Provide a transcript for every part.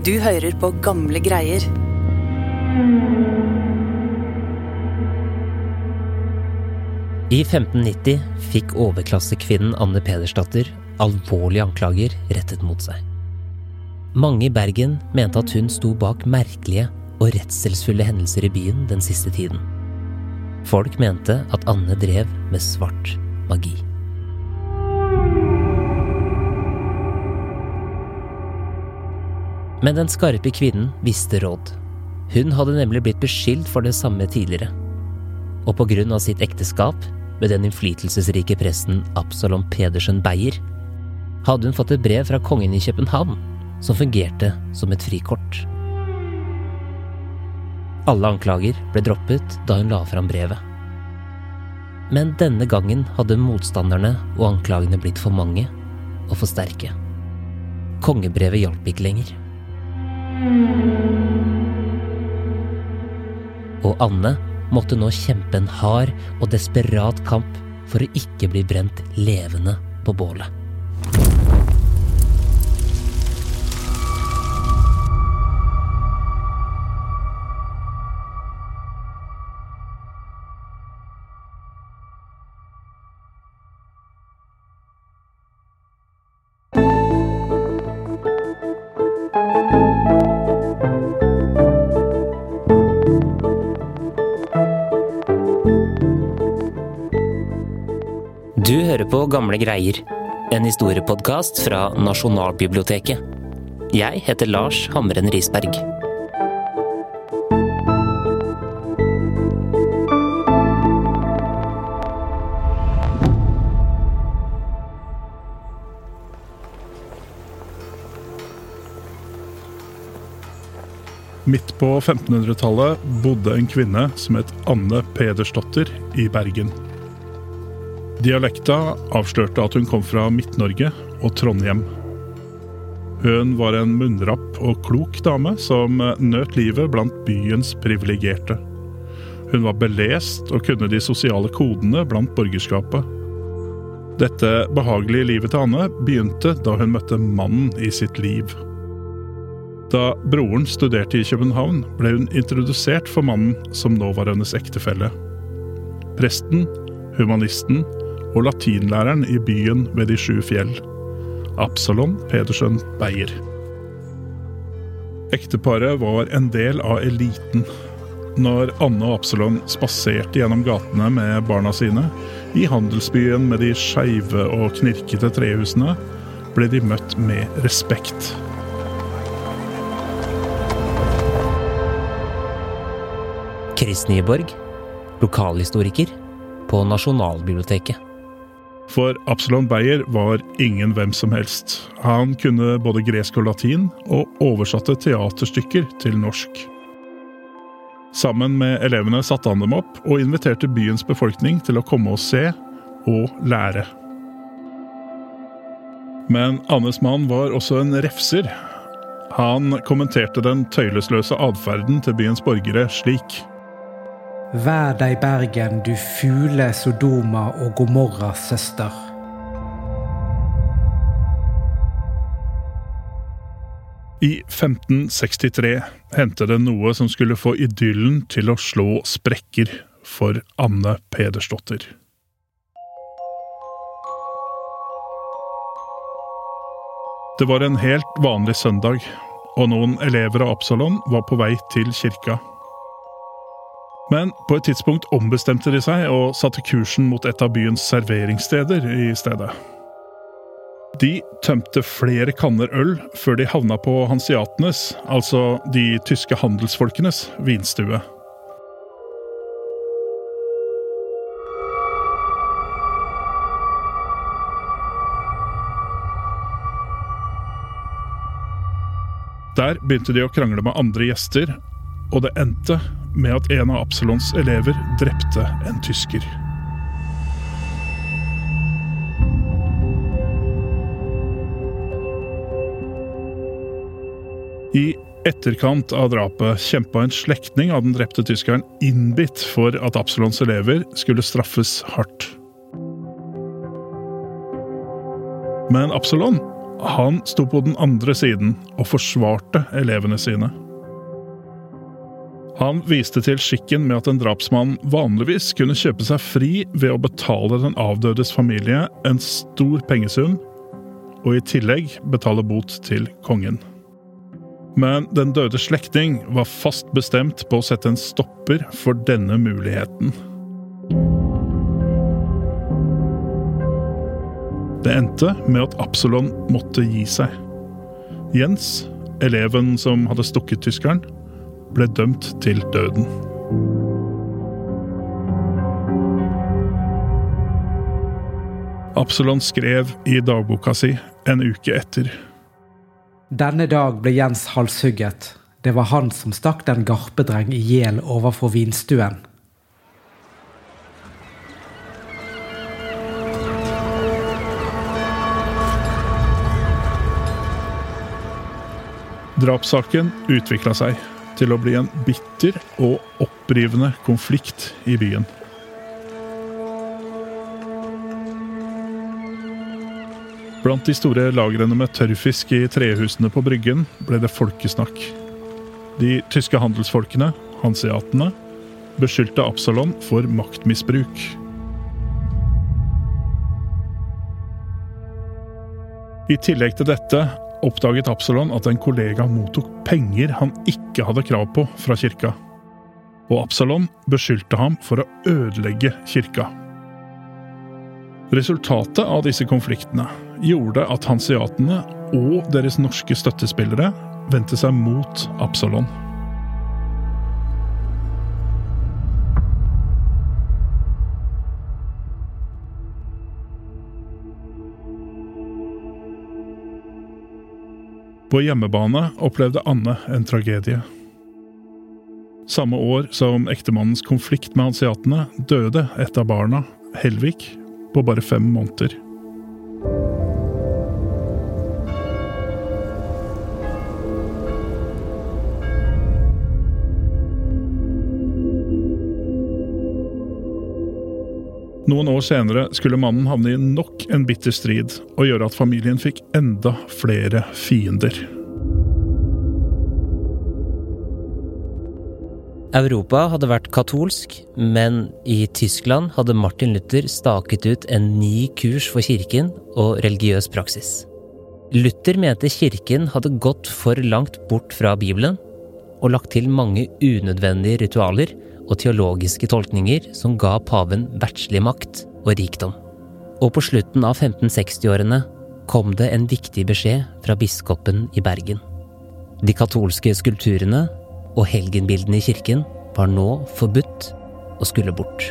Du hører på gamle greier. I 1590 fikk overklassekvinnen Anne Pedersdatter alvorlige anklager rettet mot seg. Mange i Bergen mente at hun sto bak merkelige og redselsfulle hendelser i byen den siste tiden. Folk mente at Anne drev med svart magi. Men den skarpe kvinnen visste råd. Hun hadde nemlig blitt beskyldt for det samme tidligere. Og på grunn av sitt ekteskap med den innflytelsesrike presten Absalon Pedersen Beyer, hadde hun fått et brev fra kongen i København som fungerte som et frikort. Alle anklager ble droppet da hun la fram brevet. Men denne gangen hadde motstanderne og anklagene blitt for mange og for sterke. Kongebrevet hjalp ikke lenger. Og Anne måtte nå kjempe en hard og desperat kamp for å ikke bli brent levende på bålet. Gamle greier, en historiepodkast fra Nasjonalbiblioteket. Jeg heter Lars Hamren Risberg. Midt på 1500-tallet bodde en kvinne som het Anne Pedersdotter i Bergen. Dialekta avslørte at hun kom fra Midt-Norge og Trondheim. Hun var en munnrapp og klok dame som nøt livet blant byens privilegerte. Hun var belest og kunne de sosiale kodene blant borgerskapet. Dette behagelige livet til Anne begynte da hun møtte mannen i sitt liv. Da broren studerte i København, ble hun introdusert for mannen som nå var hennes ektefelle. Presten, humanisten og latinlæreren i byen ved de sju fjell. Absalon Pedersen Beyer. Ekteparet var en del av eliten. Når Anne og Absalon spaserte gjennom gatene med barna sine, i handelsbyen med de skeive og knirkete trehusene, ble de møtt med respekt. Chris Nyborg, lokalhistoriker på Nasjonalbiblioteket. For Absalon Beyer var ingen hvem som helst. Han kunne både gresk og latin, og oversatte teaterstykker til norsk. Sammen med elevene satte han dem opp, og inviterte byens befolkning til å komme og se og lære. Men Annes mann var også en refser. Han kommenterte den tøylesløse atferden til byens borgere slik. Vær deg Bergen, du fule Sodoma og Gomorras søster. I 1563 hendte det noe som skulle få idyllen til å slå sprekker for Anne Pedersdotter. Det var en helt vanlig søndag, og noen elever av Absalon var på vei til kirka. Men på et tidspunkt ombestemte de seg og satte kursen mot et av byens serveringssteder i stedet. De tømte flere kanner øl før de havna på hansiatenes, altså de tyske handelsfolkenes, vinstue. Der begynte de å krangle med andre gjester, og det endte med at en av Absalons elever drepte en tysker. I etterkant av drapet kjempa en slektning av den drepte tyskeren innbitt for at Absalons elever skulle straffes hardt. Men Absalon Han sto på den andre siden og forsvarte elevene sine. Han viste til skikken med at en drapsmann vanligvis kunne kjøpe seg fri ved å betale den avdødes familie en stor pengesum, og i tillegg betale bot til kongen. Men den døde slektning var fast bestemt på å sette en stopper for denne muligheten. Det endte med at Absalon måtte gi seg. Jens, eleven som hadde stukket tyskeren, ble dømt til døden. Absalon skrev i dagboka si en uke etter. Denne dag ble Jens halshugget. Det var han som stakk den garpedreng i hjel overfor vinstuen. Drapssaken utvikla seg til å bli en bitter og opprivende konflikt i byen. Blant de store lagrene med tørrfisk i trehusene på Bryggen ble det folkesnakk. De tyske handelsfolkene, hanseatene, beskyldte Absalon for maktmisbruk. I tillegg til dette oppdaget Absalon at en kollega mottok penger han ikke hadde krav på fra kirka. Og Absalon beskyldte ham for å ødelegge kirka. Resultatet av disse konfliktene gjorde at hanseatene og deres norske støttespillere vendte seg mot Absalon. På hjemmebane opplevde Anne en tragedie. Samme år som ektemannens konflikt med hanseatene døde et av barna, Helvik, på bare fem måneder. Noen år senere skulle mannen havne i nok en bitter strid og gjøre at familien fikk enda flere fiender. Europa hadde vært katolsk, men i Tyskland hadde Martin Luther staket ut en ny kurs for kirken og religiøs praksis. Luther mente kirken hadde gått for langt bort fra Bibelen og lagt til mange unødvendige ritualer og teologiske tolkninger som ga paven verdslig makt og rikdom. Og på slutten av 1560-årene kom det en viktig beskjed fra biskopen i Bergen. De katolske skulpturene og helgenbildene i kirken var nå forbudt og skulle bort.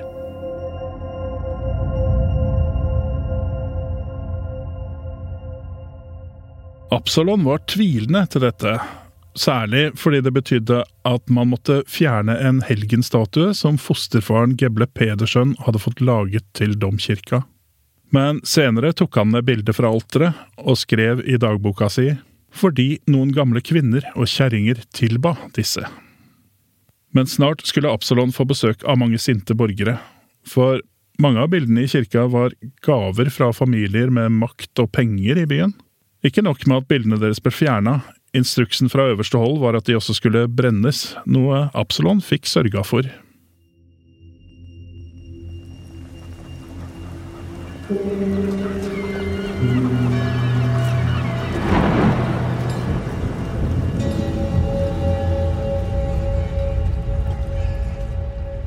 Absalon var tvilende til dette, særlig fordi det betydde at man måtte fjerne en helgenstatue som fosterfaren Geble Pedersen hadde fått laget til domkirka. Men senere tok han ned bildet fra alteret og skrev i dagboka si fordi noen gamle kvinner og kjerringer tilba disse. Men snart skulle Absalon få besøk av mange sinte borgere, for mange av bildene i kirka var gaver fra familier med makt og penger i byen. Ikke nok med at bildene deres ble fjerna, instruksen fra øverste hold var at de også skulle brennes, noe Absalon fikk sørga for.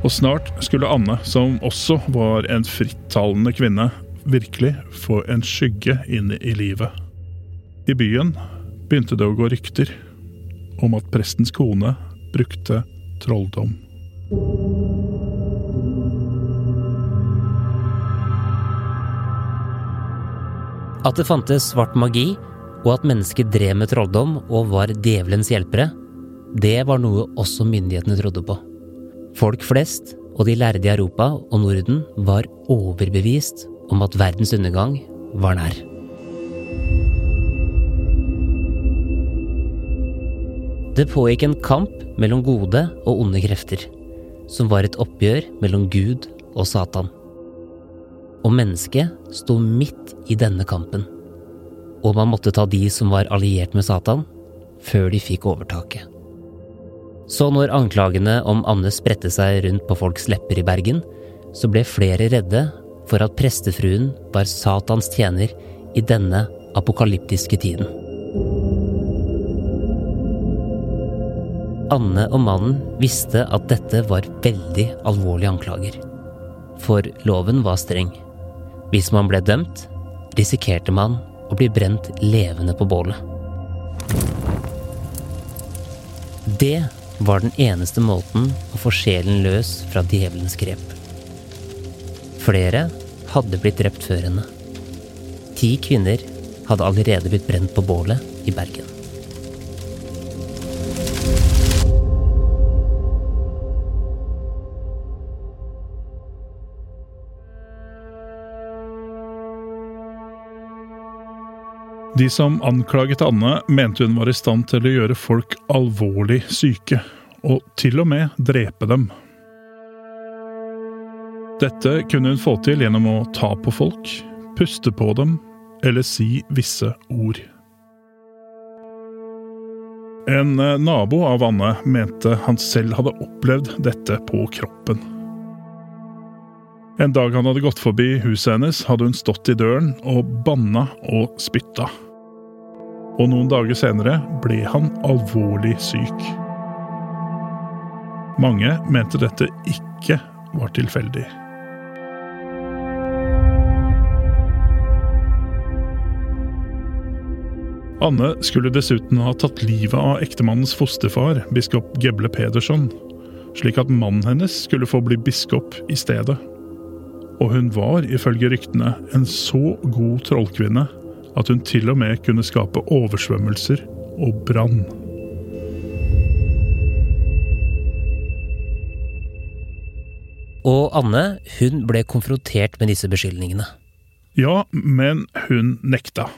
Og snart skulle Anne, som også var en frittalende kvinne, virkelig få en skygge inn i livet. I byen begynte det å gå rykter om at prestens kone brukte trolldom. At det fantes svart magi, og at mennesker drev med trolldom og var djevelens hjelpere, det var noe også myndighetene trodde på. Folk flest og de lærde i Europa og Norden var overbevist om at verdens undergang var nær. Det pågikk en kamp mellom gode og onde krefter, som var et oppgjør mellom Gud og Satan. Og mennesket sto midt i denne kampen. og man måtte ta de som var alliert med Satan, før de fikk overtaket. Så når anklagene om Anne spredte seg rundt på folks lepper i Bergen, så ble flere redde for at prestefruen var Satans tjener i denne apokalyptiske tiden. Anne og mannen visste at dette var veldig alvorlige anklager. For loven var streng. Hvis man ble dømt, risikerte man å bli brent levende på bålet. Det var den eneste måten å få sjelen løs fra djevelens grep. Flere hadde blitt drept før henne. Ti kvinner hadde allerede blitt brent på bålet i Bergen. De som anklaget Anne, mente hun var i stand til å gjøre folk alvorlig syke, og til og med drepe dem. Dette kunne hun få til gjennom å ta på folk, puste på dem eller si visse ord. En eh, nabo av Anne mente han selv hadde opplevd dette på kroppen. En dag han hadde gått forbi huset hennes, hadde hun stått i døren og banna og spytta. Og noen dager senere ble han alvorlig syk. Mange mente dette ikke var tilfeldig. Anne skulle dessuten ha tatt livet av ektemannens fosterfar, biskop Geble Pedersen, slik at mannen hennes skulle få bli biskop i stedet og hun var, ifølge ryktene, en så god trollkvinne at hun til og med kunne skape oversvømmelser og brann. Og Anne, hun ble konfrontert med disse beskyldningene. Ja, men hun nekta.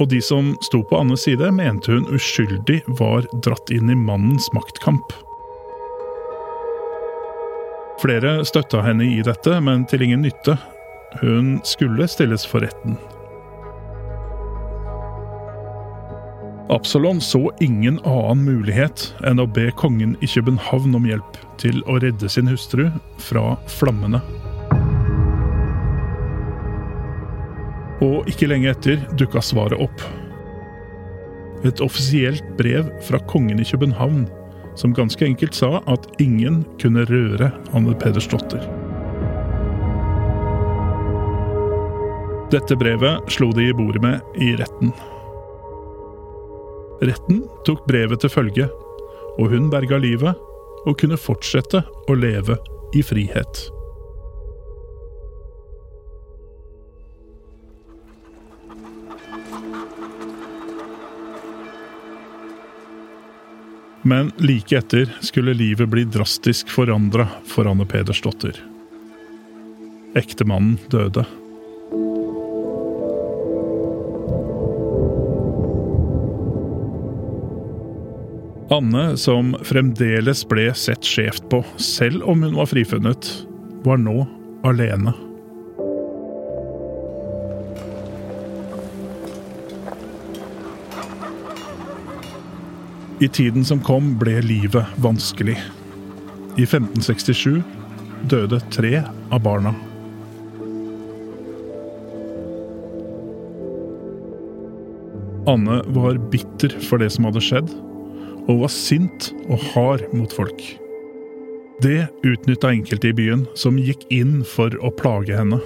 Og de som sto på Annes side, mente hun uskyldig var dratt inn i mannens maktkamp. Flere støtta henne i dette, men til ingen nytte. Hun skulle stilles for retten. Absalon så ingen annen mulighet enn å be kongen i København om hjelp til å redde sin hustru fra flammene. Og ikke lenge etter dukka svaret opp. Et offisielt brev fra kongen i København som ganske enkelt sa at ingen kunne røre Anne Pedersdotter. Dette brevet slo de i bordet med i retten. Retten tok brevet til følge, og hun berga livet og kunne fortsette å leve i frihet. Men like etter skulle livet bli drastisk forandra for Anne Pedersdotter. Ektemannen døde. Anne, som fremdeles ble sett skjevt på, selv om hun var frifunnet, var nå alene. I tiden som kom, ble livet vanskelig. I 1567 døde tre av barna. Anne var bitter for det som hadde skjedd, og var sint og hard mot folk. Det utnytta enkelte i byen, som gikk inn for å plage henne.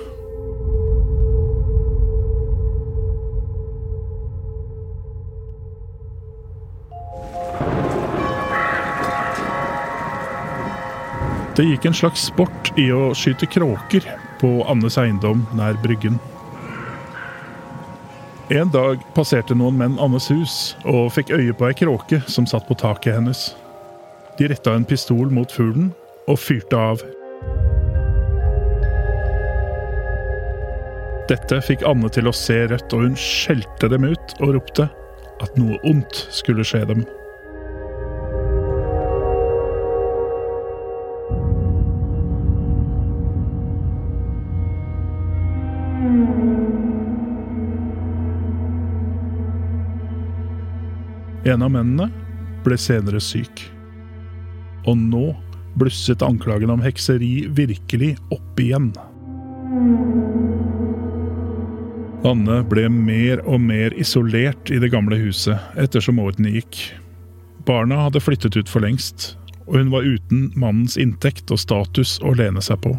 Det gikk en slags sport i å skyte kråker på Annes eiendom nær Bryggen. En dag passerte noen menn Annes hus og fikk øye på ei kråke som satt på taket hennes. De retta en pistol mot fuglen og fyrte av. Dette fikk Anne til å se rødt, og hun skjelte dem ut og ropte at noe ondt skulle skje dem. En av mennene ble senere syk. Og nå blusset anklagen om hekseri virkelig opp igjen. Anne ble mer og mer isolert i det gamle huset ettersom årene gikk. Barna hadde flyttet ut for lengst, og hun var uten mannens inntekt og status å lene seg på.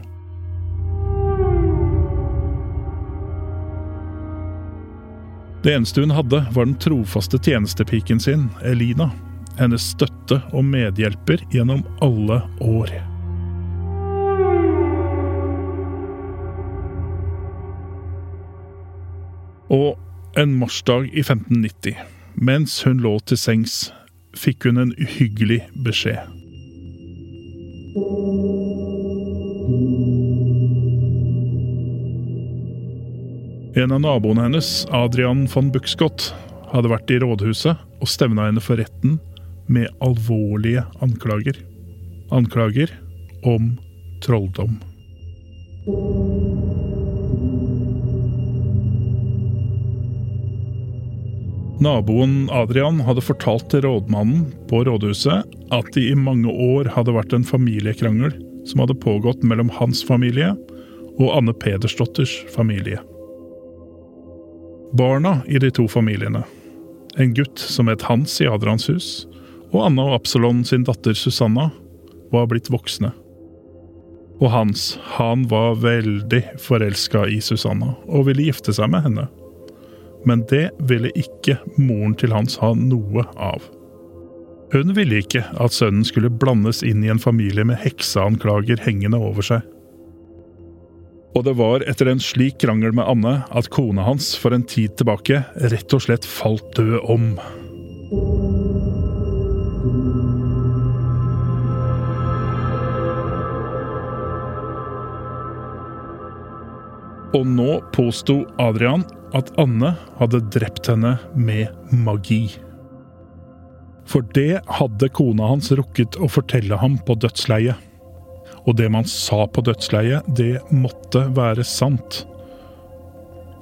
Det eneste hun hadde, var den trofaste tjenestepiken sin, Elina. Hennes støtte og medhjelper gjennom alle år. Og en marsdag i 1590, mens hun lå til sengs, fikk hun en uhyggelig beskjed. En av naboene hennes, Adrian von Buxcott, hadde vært i rådhuset og stevna henne for retten med alvorlige anklager. Anklager om trolldom. Naboen Adrian hadde fortalt til rådmannen på rådhuset at det i mange år hadde vært en familiekrangel som hadde pågått mellom hans familie og Anne Pedersdotters familie. Barna i de to familiene, en gutt som het Hans i Adrians hus, og Anna og Absalon sin datter Susanna, var blitt voksne. Og Hans, han var veldig forelska i Susanna og ville gifte seg med henne men det ville ikke moren til Hans ha noe av. Hun ville ikke at sønnen skulle blandes inn i en familie med hekseanklager hengende over seg. Og det var etter en slik krangel med Anne at kona hans for en tid tilbake rett og slett falt død om. Og nå påsto Adrian at Anne hadde drept henne med magi. For det hadde kona hans rukket å fortelle ham på dødsleiet. Og det man sa på dødsleiet, det måtte være sant.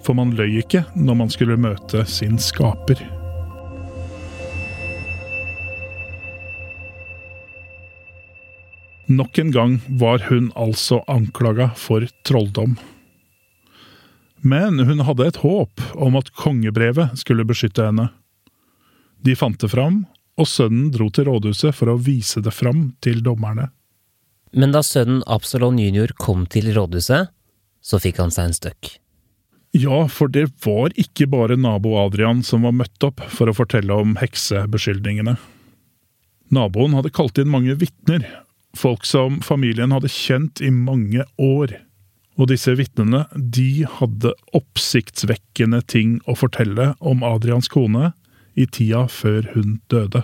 For man løy ikke når man skulle møte sin skaper. Nok en gang var hun altså anklaga for trolldom. Men hun hadde et håp om at kongebrevet skulle beskytte henne. De fant det fram, og sønnen dro til rådhuset for å vise det fram til dommerne. Men da sønnen Absalon jr. kom til rådhuset, så fikk han seg en støkk. Ja, for det var ikke bare nabo Adrian som var møtt opp for å fortelle om heksebeskyldningene. Naboen hadde kalt inn mange vitner, folk som familien hadde kjent i mange år. Og disse vitnene de hadde oppsiktsvekkende ting å fortelle om Adrians kone i tida før hun døde.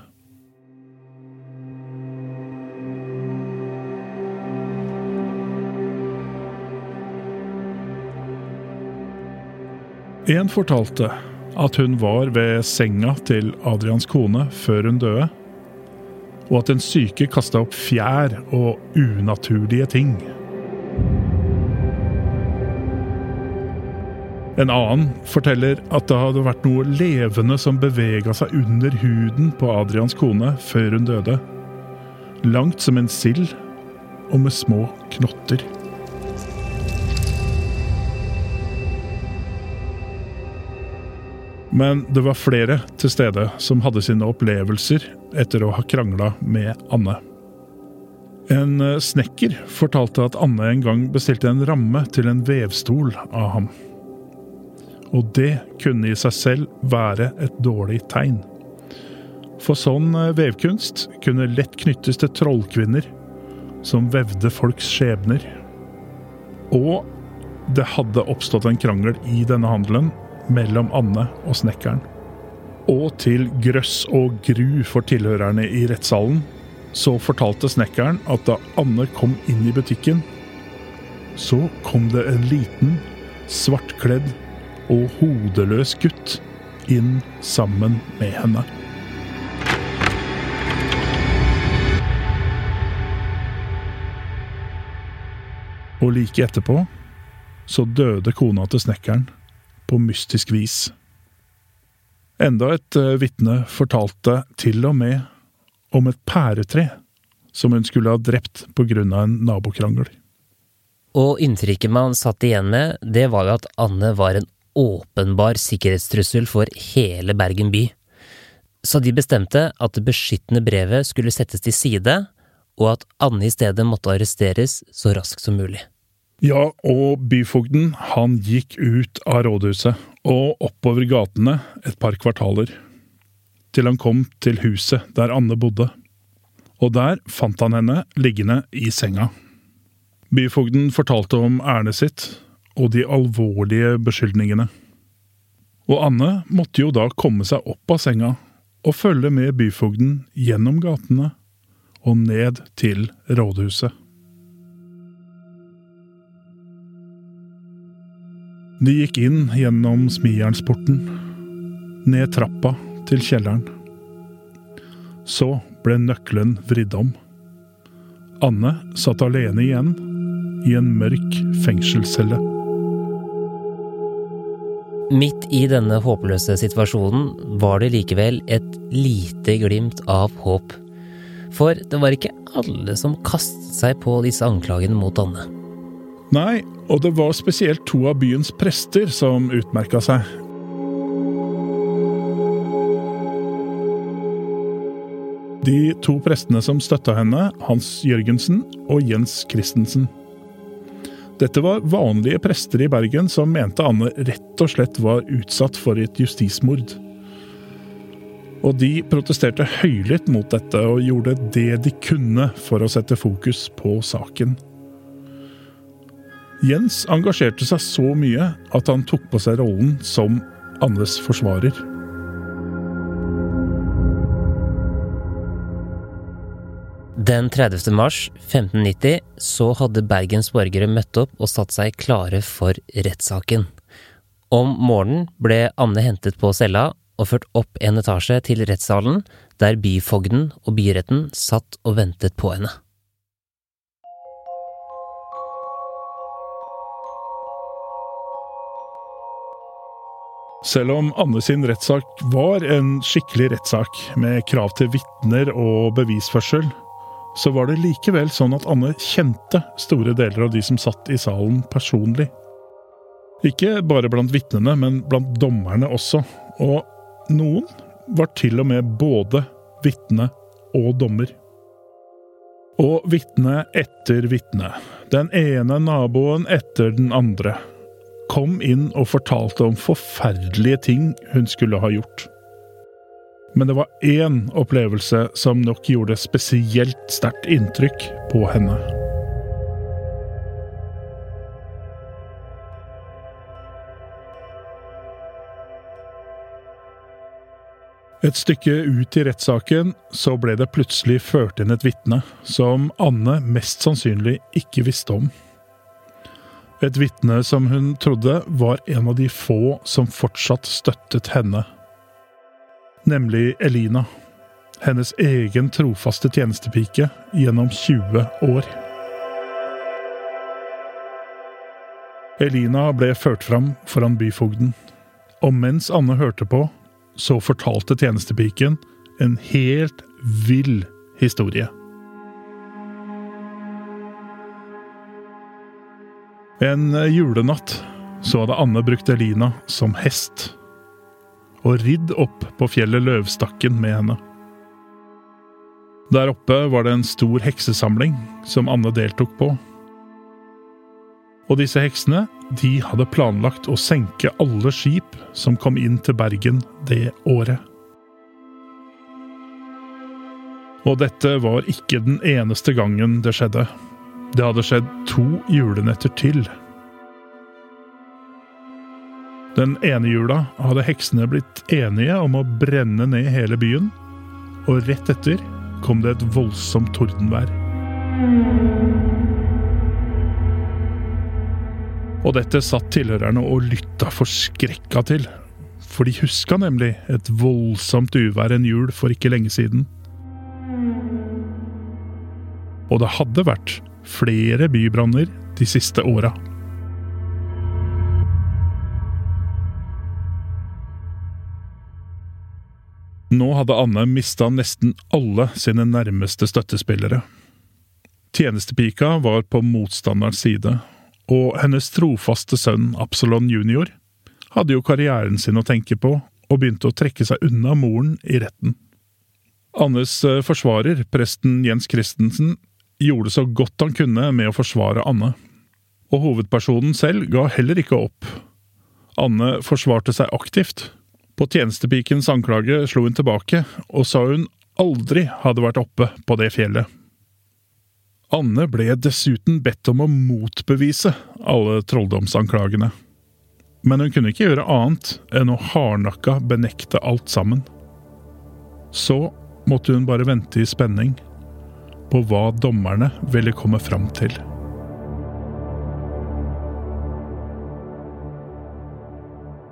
En fortalte at hun var ved senga til Adrians kone før hun døde, og at den syke kasta opp fjær og unaturlige ting. En annen forteller at det hadde vært noe levende som bevega seg under huden på Adrians kone før hun døde. Langt som en sild, og med små knotter. Men det var flere til stede som hadde sine opplevelser etter å ha krangla med Anne. En eh, snekker fortalte at Anne en gang bestilte en ramme til en vevstol av ham og det kunne i seg selv være et dårlig tegn. For sånn eh, vevkunst kunne lett knyttes til trollkvinner som vevde folks skjebner. Og det hadde oppstått en krangel i denne handelen mellom Anne og snekkeren. Og til grøss og gru for tilhørerne i rettssalen, så fortalte snekkeren at da Anne kom inn i butikken, så kom det en liten, svartkledd og hodeløs gutt inn sammen med henne. Og like etterpå så døde kona til snekkeren på mystisk vis. Enda et uh, vitne fortalte til og med om et pæretre som hun skulle ha drept på grunn av en nabokrangel. Og inntrykket man satt igjen med, det var jo at Anne var en åpenbar sikkerhetstrussel for hele Bergen by. Så de bestemte at det beskyttende brevet skulle settes til side, og at Anne i stedet måtte arresteres så raskt som mulig. Ja, og byfogden han gikk ut av rådhuset og oppover gatene et par kvartaler, til han kom til huset der Anne bodde. Og der fant han henne liggende i senga. Byfogden fortalte om ærendet sitt og de alvorlige beskyldningene. Og Anne måtte jo da komme seg opp av senga og følge med byfogden gjennom gatene og ned til rådhuset. De gikk inn gjennom smijernsporten, ned trappa til kjelleren. Så ble nøkkelen vridd om. Anne satt alene igjen i en mørk fengselscelle. Midt i denne håpløse situasjonen var det likevel et lite glimt av håp. For det var ikke alle som kastet seg på disse anklagene mot Anne. Nei, og det var spesielt to av byens prester som utmerka seg. De to prestene som støtta henne, Hans Jørgensen og Jens Christensen. Dette var vanlige prester i Bergen som mente Anne rett og slett var utsatt for et justismord. Og de protesterte høylytt mot dette og gjorde det de kunne for å sette fokus på saken. Jens engasjerte seg så mye at han tok på seg rollen som Annes forsvarer. Den 30. mars 1590 så hadde Bergens borgere møtt opp og satt seg klare for rettssaken. Om morgenen ble Anne hentet på cella og ført opp en etasje til rettssalen, der byfogden og byretten satt og ventet på henne. Selv om Anne sin rettssak var en skikkelig rettssak, med krav til vitner og bevisførsel, så var det likevel sånn at Anne kjente store deler av de som satt i salen personlig. Ikke bare blant vitnene, men blant dommerne også, og noen var til og med både vitne og dommer. Og vitne etter vitne, den ene naboen etter den andre, kom inn og fortalte om forferdelige ting hun skulle ha gjort. Men det var én opplevelse som nok gjorde spesielt sterkt inntrykk på henne. Et stykke ut i rettssaken så ble det plutselig ført inn et vitne som Anne mest sannsynlig ikke visste om. Et vitne som hun trodde var en av de få som fortsatt støttet henne nemlig Elina. Hennes egen trofaste tjenestepike gjennom 20 år. Elina ble ført fram foran byfogden, og mens Anne hørte på, så fortalte tjenestepiken en helt vill historie. En julenatt så hadde Anne brukt Elina som hest og ridd opp på fjellet Løvstakken med henne. Der oppe var det en stor heksesamling som Anne deltok på. Og disse heksene de hadde planlagt å senke alle skip som kom inn til Bergen det året. Og dette var ikke den eneste gangen det skjedde. Det hadde skjedd to julenetter til. Den ene jula hadde heksene blitt enige om å brenne ned hele byen, og rett etter kom det et voldsomt tordenvær. Og dette satt tilhørerne og lytta forskrekka til, for de huska nemlig et voldsomt uvær en jul for ikke lenge siden. Og det hadde vært flere bybranner de siste åra. Nå hadde Anne mista nesten alle sine nærmeste støttespillere. Tjenestepika var på motstanderens side, og hennes trofaste sønn Absalon jr. hadde jo karrieren sin å tenke på, og begynte å trekke seg unna moren i retten. Annes eh, forsvarer, presten Jens Christensen, gjorde så godt han kunne med å forsvare Anne. Og hovedpersonen selv ga heller ikke opp. Anne forsvarte seg aktivt. På tjenestepikens anklage slo hun tilbake, og sa hun aldri hadde vært oppe på det fjellet. Anne ble dessuten bedt om å motbevise alle trolldomsanklagene. Men hun kunne ikke gjøre annet enn å hardnakka benekte alt sammen. Så måtte hun bare vente i spenning på hva dommerne ville komme fram til.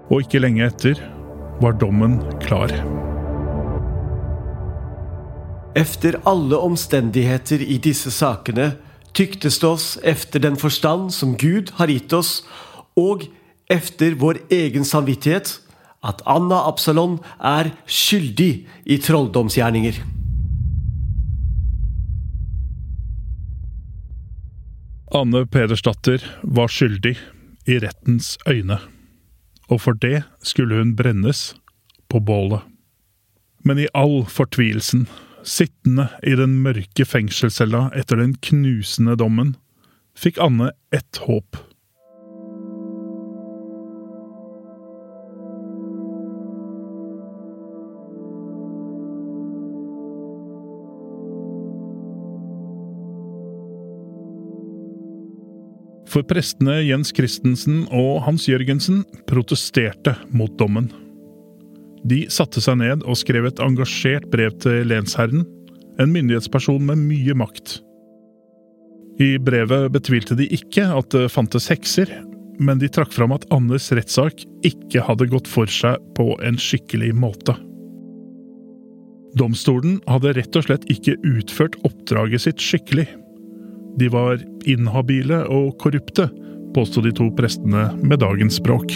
Og ikke lenge etter var dommen klar. Efter alle omstendigheter i disse sakene tyktes det oss efter den forstand som Gud har gitt oss, og efter vår egen samvittighet, at Anna Absalon er skyldig i trolldomsgjerninger. Anne Pedersdatter var skyldig i rettens øyne, og for det skulle hun brennes på bålet. Men i all fortvilelsen, sittende i den mørke fengselscella etter den knusende dommen, fikk Anne ett håp. For prestene Jens Christensen og Hans Jørgensen protesterte mot dommen. De satte seg ned og skrev et engasjert brev til lensherren, en myndighetsperson med mye makt. I brevet betvilte de ikke at det fantes hekser, men de trakk fram at Annes rettssak ikke hadde gått for seg på en skikkelig måte. Domstolen hadde rett og slett ikke utført oppdraget sitt skikkelig. De var inhabile og korrupte, påsto de to prestene med dagens språk.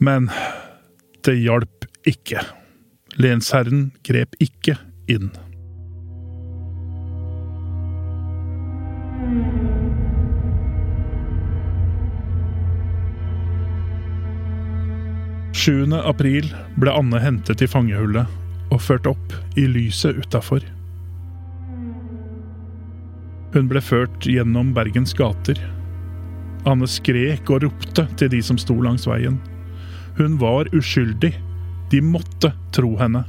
Men det hjalp ikke. Lensherren grep ikke inn. Sjuende april ble Anne hentet i fangehullet og ført opp i lyset utafor. Hun ble ført gjennom Bergens gater. Anne skrek og ropte til de som sto langs veien. Hun var uskyldig. De måtte tro henne.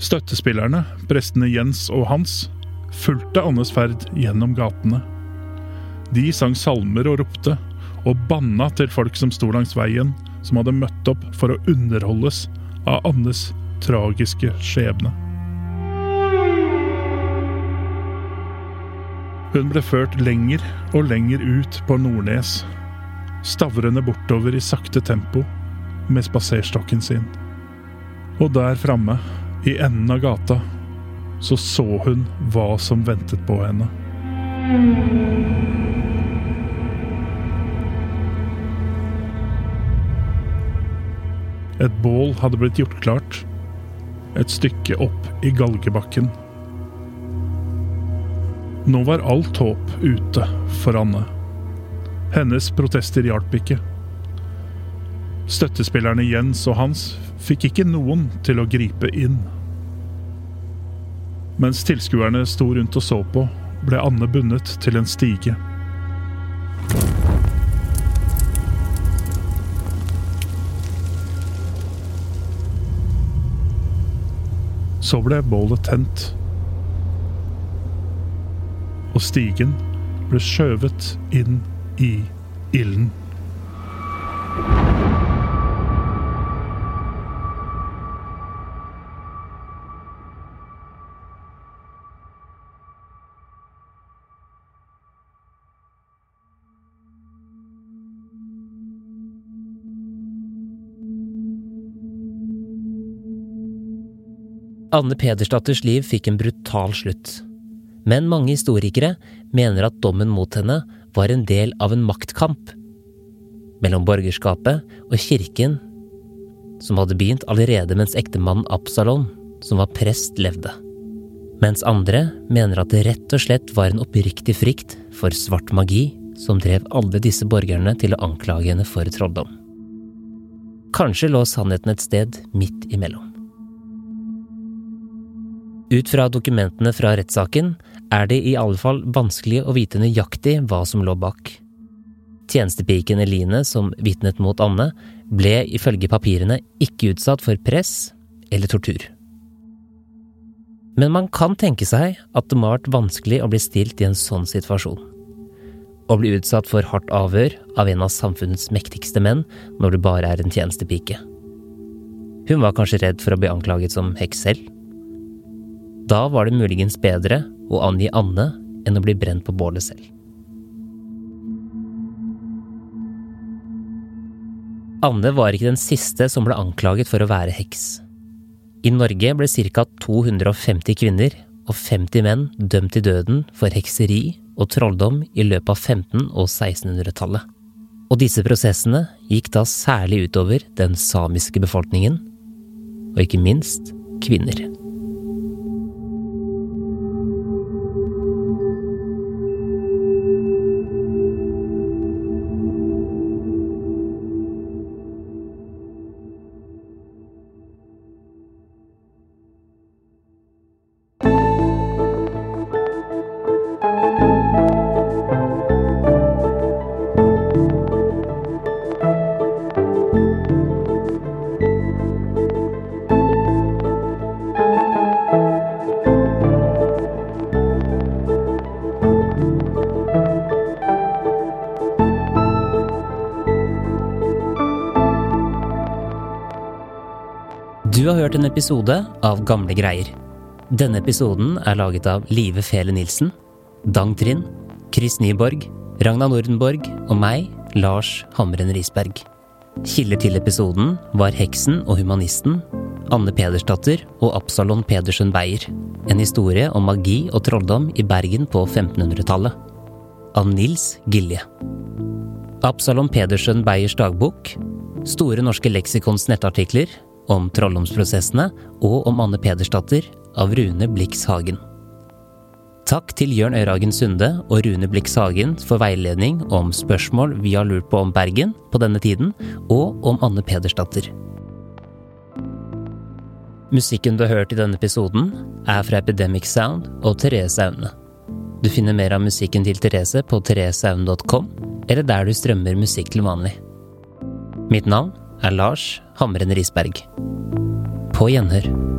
Støttespillerne, prestene Jens og Hans, fulgte Annes ferd gjennom gatene. De sang salmer og ropte, og banna til folk som sto langs veien, som hadde møtt opp for å underholdes av Annes tragiske skjebne. Hun ble ført lenger og lenger ut på Nordnes, stavrende bortover i sakte tempo med spaserstokken sin. Og der framme, i enden av gata, så så hun hva som ventet på henne. Et bål hadde blitt gjort klart, et stykke opp i galgebakken. Nå var alt håp ute for Anne. Hennes protester hjalp ikke. Støttespillerne Jens og Hans fikk ikke noen til å gripe inn. Mens tilskuerne sto rundt og så på, ble Anne bundet til en stige. Så ble bålet tent. Og stigen ble skjøvet inn i ilden. Anne Pedersdatters liv fikk en brutal slutt. Men mange historikere mener at dommen mot henne var en del av en maktkamp mellom borgerskapet og kirken, som hadde begynt allerede mens ektemannen Absalon, som var prest, levde. Mens andre mener at det rett og slett var en oppriktig frykt for svart magi som drev alle disse borgerne til å anklage henne for trolldom. Kanskje lå sannheten et sted midt imellom. Ut fra dokumentene fra rettssaken er det i alle fall vanskelig å vite nøyaktig hva som lå bak. Tjenestepiken Eline, som vitnet mot Anne, ble ifølge papirene ikke utsatt for press eller tortur. Men man kan tenke seg at det må ha vært vanskelig å bli stilt i en sånn situasjon. Å bli utsatt for hardt avhør av en av samfunnets mektigste menn når du bare er en tjenestepike. Hun var kanskje redd for å bli anklaget som heks selv? Da var det muligens bedre å angi Anne enn å bli brent på bålet selv. Anne var ikke den siste som ble anklaget for å være heks. I Norge ble ca. 250 kvinner og 50 menn dømt til døden for hekseri og trolldom i løpet av 1500- og 1600-tallet. Og disse prosessene gikk da særlig utover den samiske befolkningen, og ikke minst kvinner. Episode av Gamle greier. Denne episoden er laget av Live Fele Nilsen, Dang Trind, Chris Nyborg, Ragna Nordenborg og meg, Lars Hamren Risberg. Kilder til episoden var Heksen og humanisten, Anne Pedersdatter og Absalon Pedersen Beyer. En historie om magi og trolldom i Bergen på 1500-tallet. Av Nils Gilje. Absalon Pedersen Beyers dagbok. Store norske leksikons nettartikler om trolldomsprosessene og om Anne Pedersdatter av Rune Blix Hagen. Takk til Jørn Øyragen Sunde og Rune Blix Hagen for veiledning om spørsmål vi har lurt på om Bergen på denne tiden, og om Anne Pedersdatter. Musikken du har hørt i denne episoden, er fra Epidemic Sound og Therese Aune. Du finner mer av musikken til Therese på thereseaune.com, eller der du strømmer musikk til vanlig. Mitt navn er Lars Hamren Risberg. På gjenhør.